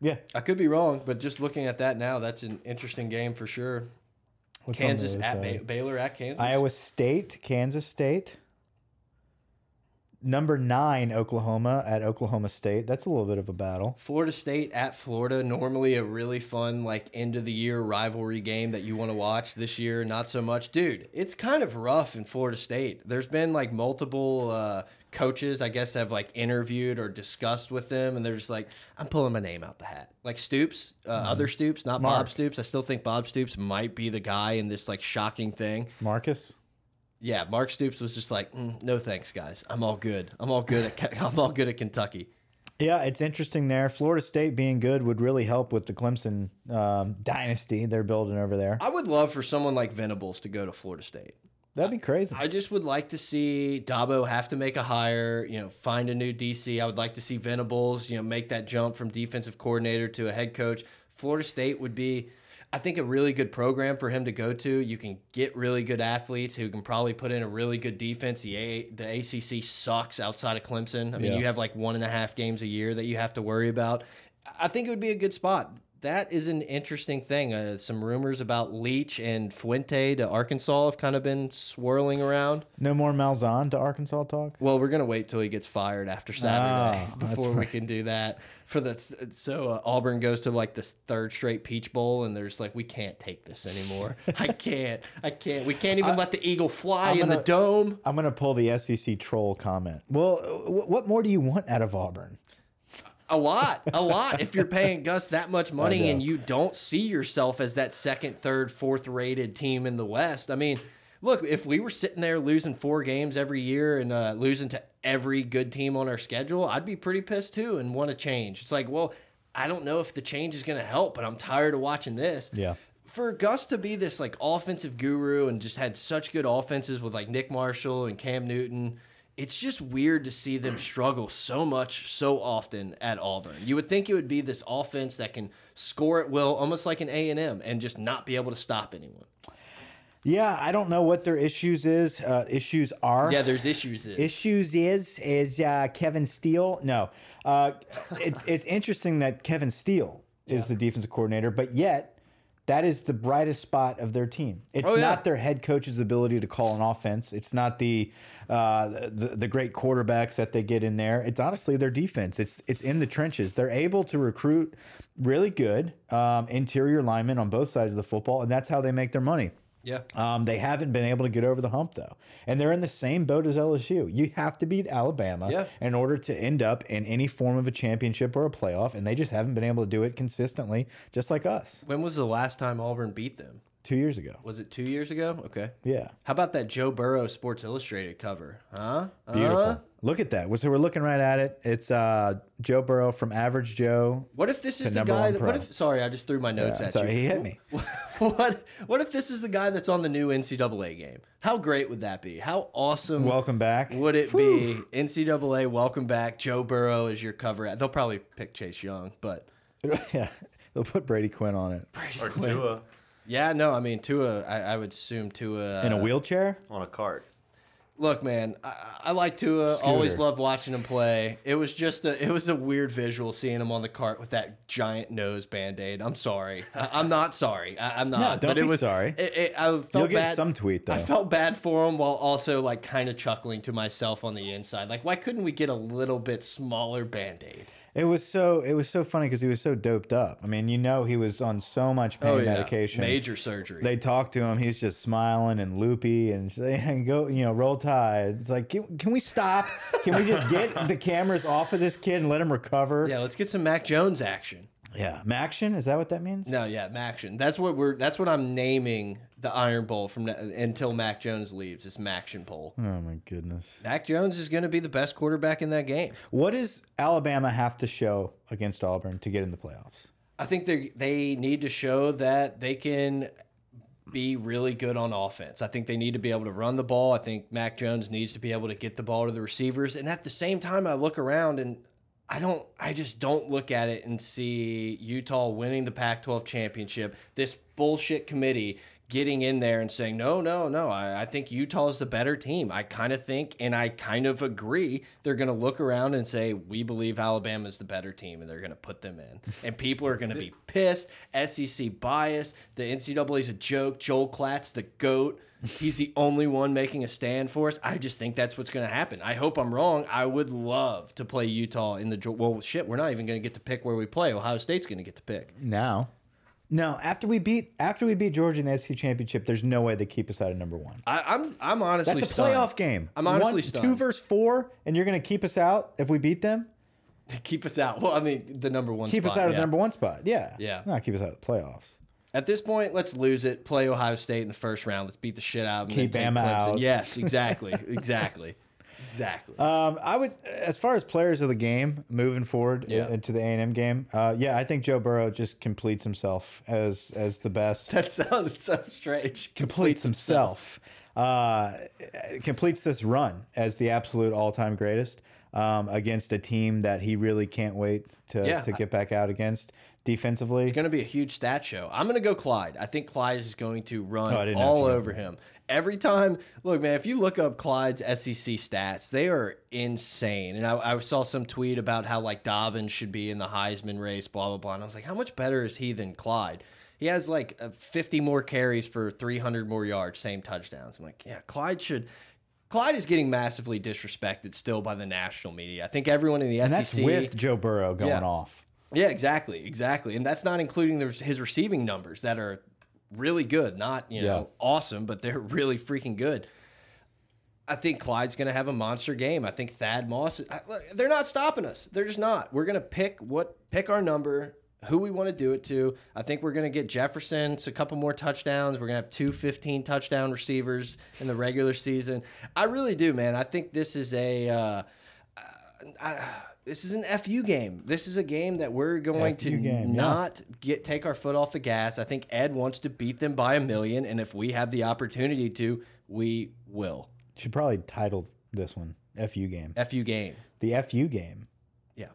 Yeah. I could be wrong, but just looking at that now, that's an interesting game for sure. What's Kansas at Baylor at Kansas. Iowa State, Kansas State. Number nine, Oklahoma at Oklahoma State. That's a little bit of a battle. Florida State at Florida, normally a really fun like end of the year rivalry game that you want to watch. This year, not so much, dude. It's kind of rough in Florida State. There's been like multiple uh, coaches, I guess, have like interviewed or discussed with them, and they're just like, I'm pulling my name out the hat. Like Stoops, uh, other Stoops, not Mark. Bob Stoops. I still think Bob Stoops might be the guy in this like shocking thing. Marcus. Yeah, Mark Stoops was just like, "Mm, no thanks, guys. I'm all good. I'm all good at I'm all good at Kentucky. Yeah, it's interesting there. Florida State being good would really help with the Clemson um, dynasty they're building over there. I would love for someone like Venables to go to Florida State. That'd be crazy. I just would like to see Dabo have to make a hire, you know, find a new DC. I would like to see Venables, you know, make that jump from defensive coordinator to a head coach. Florida State would be, I think, a really good program for him to go to. You can get really good athletes who can probably put in a really good defense. The, a the ACC sucks outside of Clemson. I mean, Yeah. you have like one and a half games a year that you have to worry about. I think it would be a good spot. That is an interesting thing. Uh, some rumors about Leach and Fuente to Arkansas have kind of been swirling around. no more Malzahn to Arkansas talk. Well, we're gonna wait till he gets fired after Saturday that's before we can do that. For the so uh, Auburn goes to like this third straight Peach Bowl, and there's like we can't take this anymore. I can't. I can't. We can't even let the eagle fly I'm in the dome. I'm gonna pull the SEC troll comment. Well, wh- what more do you want out of Auburn? A lot, a lot. If you're paying Gus that much money and you don't see yourself as that second, third, fourth rated team in the West, I mean, look, if we were sitting there losing four games every year and uh, losing to every good team on our schedule, I'd be pretty pissed too and want to change. It's like, well, I don't know if the change is going to help, but I'm tired of watching this. Yeah. For Gus to be this like offensive guru and just had such good offenses with like Nick Marshall and Cam Newton, it's just weird to see them struggle so much so often at Auburn. You would think it would be this offense that can score at will, almost like an A and M, and just not be able to stop anyone. Yeah, I don't know what their issues is. Uh, issues are. Yeah, there's issues. There. issues is is uh, Kevin Steele. No, uh, it's it's interesting that Kevin Steele is the defensive coordinator, but yet that is the brightest spot of their team. It's Oh, yeah. not their head coach's ability to call an offense. It's not the, uh, the the great quarterbacks that they get in there. It's honestly their defense. It's it's in the trenches. They're able to recruit really good um, interior linemen on both sides of the football, and that's how they make their money. Yeah. Um, they haven't been able to get over the hump though, and they're in the same boat as LSU. You have to beat Alabama Yeah. in order to end up in any form of a championship or a playoff, and they just haven't been able to do it consistently, just like us. When was the last time Auburn beat them? Two years ago, Was it two years ago? Okay. yeah, How about that Joe Burrow Sports Illustrated cover? Huh? beautiful. Huh? Look at that. So we're looking right at it. It's uh, Joe Burrow from Average Joe. What if this is the guy that? What if? Sorry, I just threw my notes Yeah, at sorry, you. he hit me. what? What if this is the guy that's on the new NCAA game? How great would that be? How awesome Welcome back. would it be? NCAA, welcome back. Joe Burrow is your cover. They'll probably pick Chase Young, but yeah, they'll put Brady Quinn on it Or Tua yeah, no, I mean Tua. I, I would assume Tua in a uh, wheelchair. on a cart. Look, man, I, I like Tua. Always Scooter. loved watching him play. It was just a, it was a weird visual seeing him on the cart with that giant nose band aid. I'm sorry. I, I'm not sorry. I, I'm not. don't but it be was, sorry. It, it, I felt You'll get bad. some tweet though. I felt bad for him while also like kind of chuckling to myself on the inside. Like, why couldn't we get a little bit smaller band aid? It was so it was so funny because he was so doped up. I mean, you know, he was on so much pain oh, medication. major surgery. They talk to him. He's just smiling and loopy and say, "Go, you know, roll tide." It's like, can, can we stop? Can we just get the cameras off of this kid and let him recover? yeah, let's get some Mac Jones action. Yeah. Maction is that what that means? No, yeah, Maction. That's what we're. That's what I'm naming the Iron Bowl from now- until Mac Jones leaves. It's Maction Bowl. Oh my goodness. Mac Jones is going to be the best quarterback in that game. What does Alabama have to show against Auburn to get in the playoffs? I think they they need to show that they can be really good on offense. I think they need to be able to run the ball. I think Mac Jones needs to be able to get the ball to the receivers. And at the same time, I look around and I don't I just don't look at it and see Utah winning the Pac-12 championship. This bullshit committee getting in there and saying, no, no, no, I, I think Utah is the better team. I kind of think, and I kind of agree, they're going to look around and say, we believe Alabama is the better team, and they're going to put them in. And people are going to be pissed. SEC bias. The NCAA is a joke. Joel Klatt's the GOAT. He's the only one making a stand for us. I just think that's what's going to happen. I hope I'm wrong. I would love to play Utah in the. Well, shit, we're not even going to get to pick where we play. Ohio State's going to get to pick. Now. No, after we beat after we beat Georgia in the SEC championship, there's no way they keep us out of number one. I, I'm I'm honestly That's a stunned. playoff game. I'm honestly One, stunned. two versus four, and you're going to keep us out if we beat them. keep us out. Well, I mean, the number one. Keep us spot, out of the number one spot. Yeah. Yeah. Not keep us out of the playoffs. At this point, let's lose it. Play Ohio State in the first round. Let's beat the shit out of them. Keep Bama out. Yes, exactly, exactly, exactly. Um, I would, as far as players of the game moving forward Yeah. into the A and M game, uh, yeah, I think Joe Burrow just completes himself as as the best. that sounds so strange. completes himself. Uh, completes this run as the absolute all time greatest um, against a team that he really can't wait to Yeah. to get back out against defensively. It's going to be a huge stat show. I'm going to go Clyde. I think Clyde is going to run Oh, I didn't know all over him. Every time, look, man, if you look up Clyde's SEC stats, they are insane. And I, I saw some tweet about how like Dobbins should be in the Heisman race, blah, blah, blah. And I was like, how much better is he than Clyde? He has like uh, 50 more carries for 300 more yards, same touchdowns. I'm like, yeah, Clyde should. Clyde is getting massively disrespected still by the national media. I think everyone in the and SEC. that's with Joe Burrow going Yeah. off. Yeah, exactly, exactly, and that's not including the, his receiving numbers that are really good. Not you know Yeah. awesome, but they're really freaking good. I think Clyde's going to have a monster game. I think Thad Moss. I, they're not stopping us. They're just not. We're going to pick what pick our number, who we want to do it to. I think we're going to get Jefferson a couple more touchdowns. We're going to have two 15 touchdown receivers in the regular season. I really do, man. I think this is a. Uh, I, this is an FU game. This is a game that we're going to FU game, yeah. not get take our foot off the gas. I think Ed wants to beat them by a million, and if we have the opportunity to, we will. Should probably title this one "FU game." FU game. The FU game. Yeah.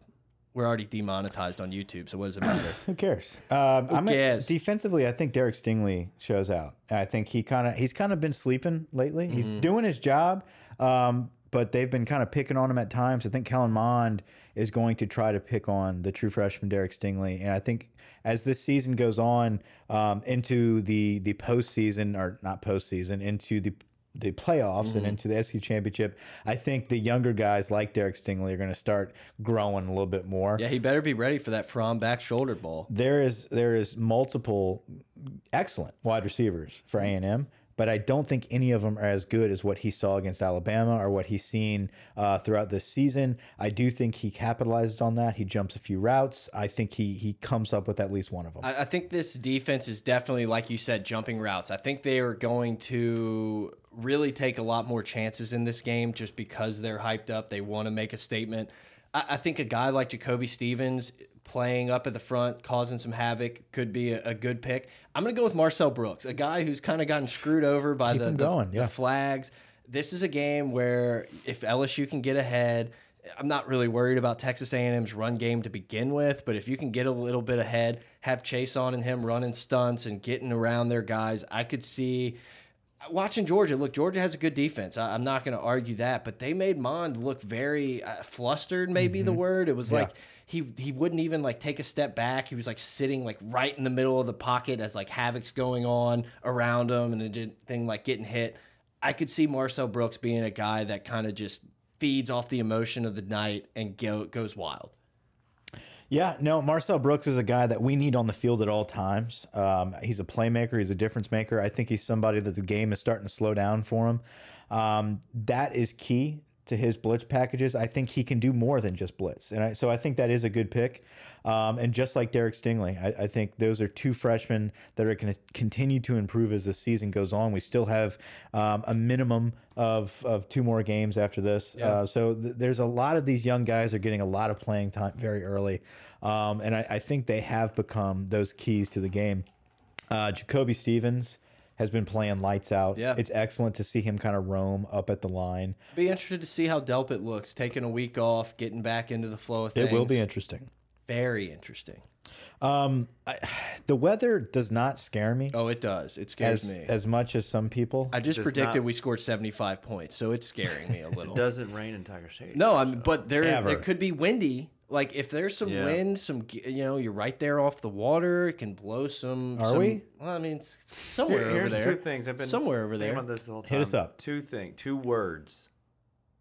We're already demonetized on YouTube, so what does it matter? Who cares? Um, I'm cares? defensively, I think Derek Stingley shows out. I think he kind of he's kind of been sleeping lately. He's Mm-hmm. doing his job, um, but they've been kind of picking on him at times. I think Kellen Mond is going to try to pick on the true freshman Derek Stingley. And I think as this season goes on um, into the the postseason or not postseason into the the playoffs Mm-hmm. and into the SEC championship, I think the younger guys like Derek Stingley are going to start growing a little bit more. Yeah, he better be ready for that from back shoulder ball. There is there is multiple excellent wide receivers for A and M, but I don't think any of them are as good as what he saw against Alabama or what he's seen uh, throughout this season. I do think he capitalizes on that. He jumps a few routes. I think he he comes up with at least one of them. I, I think this defense is definitely, like you said, jumping routes. I think they are going to really take a lot more chances in this game just because they're hyped up. They want to make a statement. I, I think a guy like Jacoby Stevens playing up at the front, causing some havoc, could be a, a good pick. I'm going to go with Marcel Brooks, a guy who's kind of gotten screwed over by Keep the, him the- going, the flags. This is a game where if LSU can get ahead, I'm not really worried about Texas A&M's run game to begin with, but if you can get a little bit ahead, have Chaisson and him running stunts and getting around their guys, I could see watching Georgia. Look, Georgia has a good defense. I, I'm not going to argue that, but they made Mond look very uh, flustered. Maybe the word. It was Yeah. like he he wouldn't even like take a step back. He was like sitting like right in the middle of the pocket as like havoc's going on around him and thing like getting hit. I could see Marcel Brooks being a guy that kind of just feeds off the emotion of the night and go, goes wild. Yeah, no, Marcel Brooks is a guy that we need on the field at all times. Um, he's a playmaker, he's a difference maker. I think he's somebody that the game is starting to slow down for him. Um, that is key to his blitz packages. I think he can do more than just blitz, and I, so I think that is a good pick. Um, and just like Derek Stingley, I, I think those are two freshmen that are going to continue to improve as the season goes on. We still have um, a minimum of, of two more games after this. Uh, so th there's a lot of these young guys are getting a lot of playing time very early. Um, and I, I think they have become those keys to the game. Uh, Jacoby Stevens has been playing lights out. Yeah. It's excellent to see him kind of roam up at the line. Be interested to see how Delpit looks, taking a week off, getting back into the flow of things. It will be interesting. very interesting. Um, I, the weather does not scare me Oh, it does. It scares as, me. as much as some people. I just predicted not- we scored 75 points, so it's scaring me a little. It doesn't rain in Tiger Stadium. no, I'm but there Ever. it could be windy. Like if there's some Yeah. wind, some you know, you're right there off the water, it can blow some Are some- we? Well, I mean, it's it's somewhere Here- over here's there. two things. I've been somewhere over thinking there. about this whole time. Hit us up. Two thing, two words.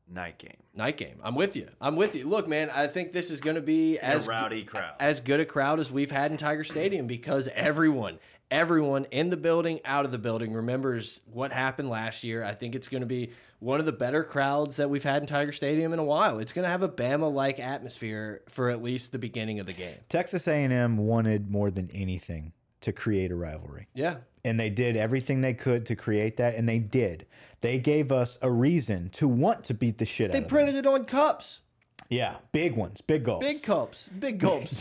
Night game. Night game. I'm with you. I'm with you. Look, man, I think this is going to be as a rowdy crowd. as good a crowd as we've had in Tiger Stadium because everyone, everyone in the building, out of the building remembers what happened last year. I think it's going to be one of the better crowds that we've had in Tiger Stadium in a while. It's going to have a Bama-like atmosphere for at least the beginning of the game. Texas A&M wanted more than anything to create a rivalry. Yeah. and they did everything they could to create that and they did they gave us a reason to want to beat the shit They out of them. They printed it on cups. yeah big ones big gulps Big cups. Big gulps.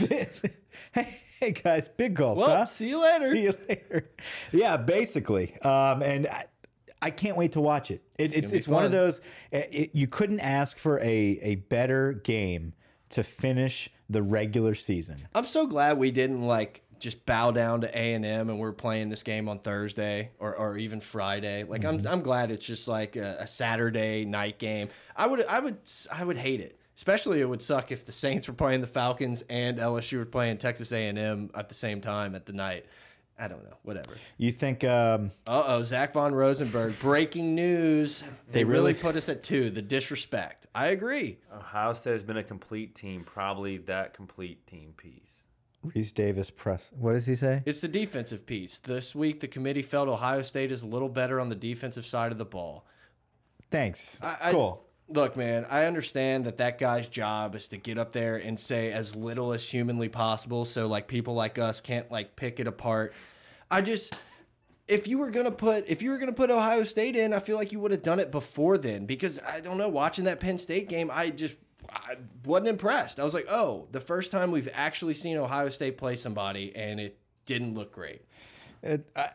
hey, hey guys big gulps Well, huh? see you later. see you later yeah basically um and I, I can't wait to watch it, it it's be it's one of those it, it- you couldn't ask for a a better game to finish the regular season I'm so glad we didn't like just bow down to A and M and we're playing this game on Thursday or, or even Friday. Like I'm mm-hmm. I'm glad it's just like a, a Saturday night game. I would I would I would hate it. Especially it would suck if the Saints were playing the Falcons and LSU were playing Texas A and M at the same time at the night. I don't know. Whatever. you think um Uh oh, Zach von Rosenberg. Breaking news. They, really, really- put us at two. The disrespect. I agree. Ohio State has been a complete team, probably that complete team piece. Rece Davis press what does he say It's the defensive piece. This week, the committee felt Ohio State is a little better on the defensive side of the ball. thanks I- I- cool Look, man, I understand that that guy's job is to get up there and say as little as humanly possible, so like people like us can't like pick it apart. I just, if you were gonna put, if you were gonna put Ohio State in, I feel like you would have done it before then, because I don't know. Watching that Penn State game, I just I wasn't impressed. I was like, oh, the first time we've actually seen Ohio State play somebody, and it didn't look great. It- I-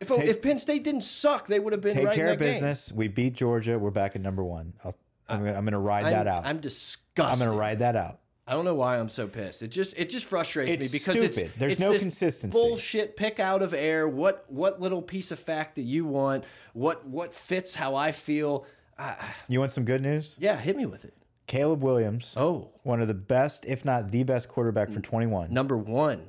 If, oh, if Penn State didn't suck, they would have been take right care of that game. business. We beat Georgia. We're back at number one. I'll, I'm gonna I'm gonna ride I'm, that out. I'm, disgusted. I'm gonna ride that out. I don't know why I'm so pissed. It just it just frustrates It's me because stupid. it's There's it's no consistency. Bullshit pick out of air. What what little piece of fact that you want? What what fits how I feel? I, You want some good news? yeah, hit me with it. Caleb Williams, Oh, one of the best, if not the best quarterback for 21, number one,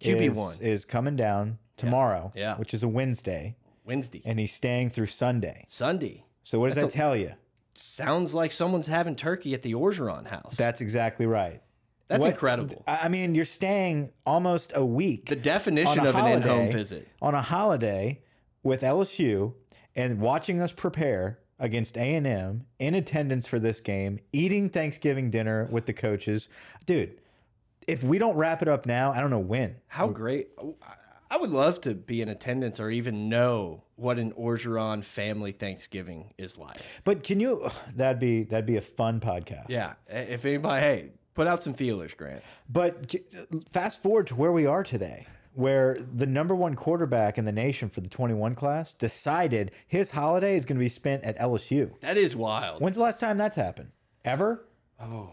QB one, is coming down tomorrow, Yeah. which is a Wednesday, Wednesday, and he's staying through Sunday. Sunday. So what does That's that tell you? Sounds like someone's having turkey at the Orgeron house. That's exactly right. That's What- incredible. I I mean, you're staying almost a week The definition on a of an in-home visit. on a holiday with LSU and watching us prepare against A&M in attendance for this game, eating Thanksgiving dinner with the coaches. Dude, if we don't wrap it up now, I don't know when. How great! Oh, I- I would love to be in attendance or even know what an Orgeron family Thanksgiving is like. But can you that'd be that'd be a fun podcast. Yeah, if anybody, hey, put out some feelers, Grant. But fast forward to where we are today, where the number one quarterback in the nation for the 21 class decided his holiday is going to be spent at LSU. That is wild. When's the last time that's happened? Ever? Oh,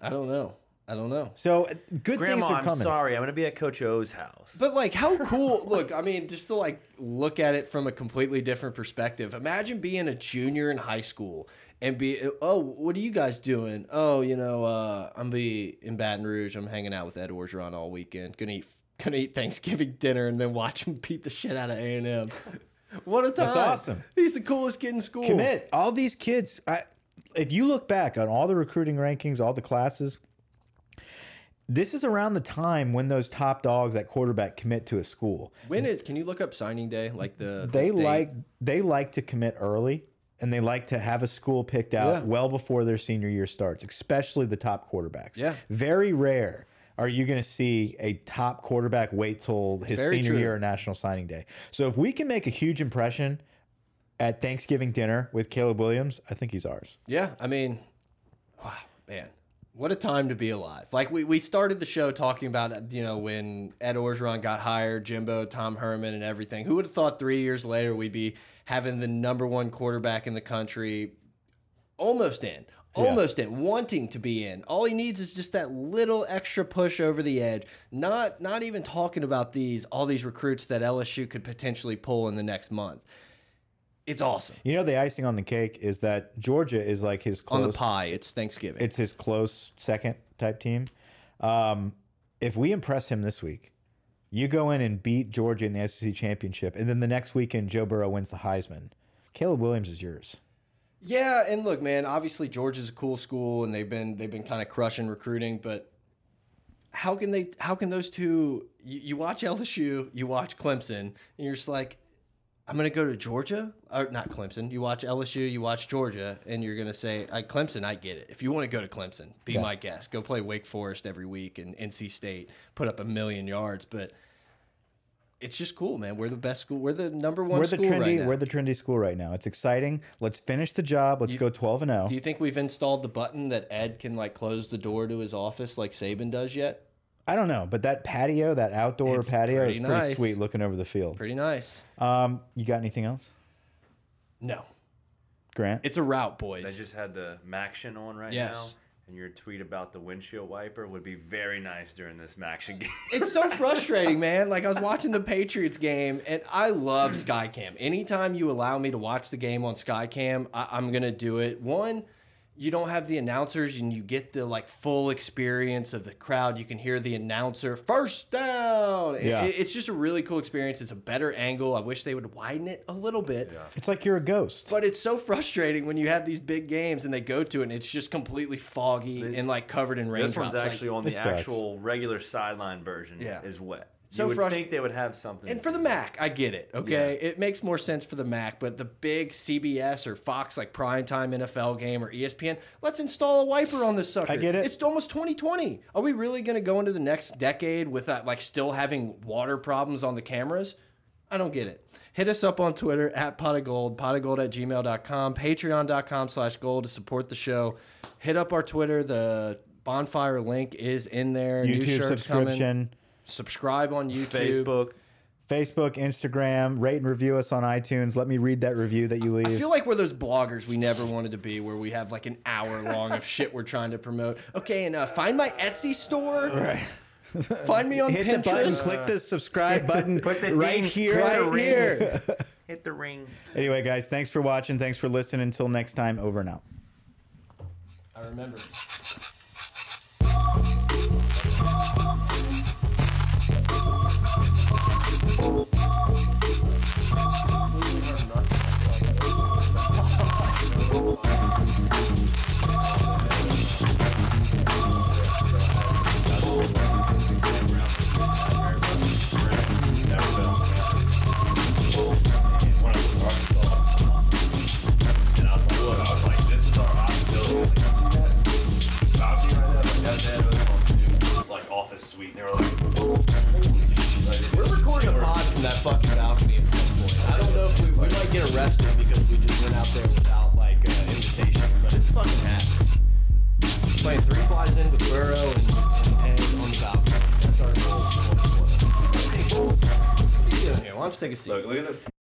I don't know. I don't know. So uh, good Grandma, things are coming. I'm sorry. I'm going to be at Coach O's house. But like, how cool! look, I mean, just to like look at it from a completely different perspective. Imagine being a junior in high school and be, oh, what are you guys doing? Oh, you know, uh, I'm be in Baton Rouge. I'm hanging out with Ed Orgeron all weekend. Gonna eat, gonna eat Thanksgiving dinner and then watch him beat the shit out of A and M. What a time! That's awesome. He's the coolest kid in school. Commit. All these kids, I, if you look back on all the recruiting rankings, all the classes, this is around the time when those top dogs at quarterback commit to a school. When is? Can you look up signing day? Like the They the like they like to commit early and they like to have a school picked out Yeah. well before their senior year starts, especially the top quarterbacks. Yeah. Very rare are you going to see a top quarterback wait till his very senior true. year or national signing day. So if we can make a huge impression at Thanksgiving dinner with Caleb Williams, I think he's ours. Yeah, I mean, wow, man, what a time to be alive. Like we, we started the show talking about you know when Ed Orgeron got hired, Jimbo, Tom Herman, and everything. Who would have thought three years later we'd be having the number one quarterback in the country, almost in, almost in, wanting to be in. All he needs is just that little extra push over the edge. Not not even talking about these all these recruits that LSU could potentially pull in the next month. It's awesome. You know, the icing on the cake is that Georgia is like his close, On the pie, it's Thanksgiving. It's his close second type team. Um, if we impress him this week, you go in and beat Georgia in the SEC championship, and then the next weekend Joe Burrow wins the Heisman. Caleb Williams is yours. Yeah, and look, man. Obviously, Georgia's a cool school, and they've been they've been kind of crushing recruiting. But how can they? How can those two? You, you watch LSU, you watch Clemson, and you're just like, I'm gonna go to Georgia, or not Clemson. You watch LSU, you watch Georgia, and you're gonna say, I, Clemson, I get it. If you want to go to Clemson, be Yeah. my guest. Go play Wake Forest every week and NC State, put up a million yards, but. It's just cool, man. We're the best school. We're the number one we're the school trendy. right now. we're the trendy school right now. It's exciting. Let's finish the job. Let's go twelve and oh. zero. Do you think we've installed the button that Ed can like close the door to his office like Saban does yet? I don't know, but that patio, that outdoor It's patio, is pretty pretty nice. sweet looking over the field. Pretty nice. Um, you got anything else, No, Grant? it's a rout, boys. I boys. just had the Maction on right Yes. now. And your tweet about the windshield wiper would be very nice during this Maction game. It's so frustrating, man. Like I was watching the Patriots game, and I love Skycam. Anytime you allow me to watch the game on Skycam, I I'm gonna do it. One, you don't have the announcers, and you get the like full experience of the crowd. You can hear the announcer first down. Yeah. it- it's just a really cool experience. It's a better angle. I wish they would widen it a little bit. Yeah. It's like you're a ghost. But it's so frustrating when you have these big games and they go to it and it's just completely foggy and like covered in raindrops. This one's Like- actually on It the sucks. actual regular sideline version. Yeah. is wet. So you would frust- think they would have something. and for the Mac, I get it. Okay, it makes more sense for the Mac, but the big CBS or Fox like primetime NFL game or E ESPN, let's install a wiper on this sucker. I get it. It's almost 2020. Are we really going to go into the next decade with that like still having water problems on the cameras? I don't get it. Hit us up on Twitter at pot of gold, pot of gold at gmail.com, patreon.com slash gold to support the show. Hit up our Twitter. The bonfire link is in there. New YouTube shirts coming. Subscription. Subscribe on YouTube. Facebook. Facebook, Instagram, rate and review us on iTunes. Let me read that review that you leave. I feel like we're those bloggers we never wanted to be, where we have like an hour long of shit we're trying to promote. Okay, and uh, find my Etsy store. right. Find me on Hit Pinterest. the button, click the subscribe button Click the right ding, here, click the right ring. here. Hit the ring. anyway, guys, thanks for watching. Thanks for listening. Until next time, over and out. I remember. Fucking balcony at some point. I don't know if we, we might get arrested because we just went out there without like uh, invitation, but it's fucking happening. Playing three flies in with Burrow and, and Ed on the balcony. That's our goal. for 2020. What are you doing here? Why don't you take a seat? look, look at the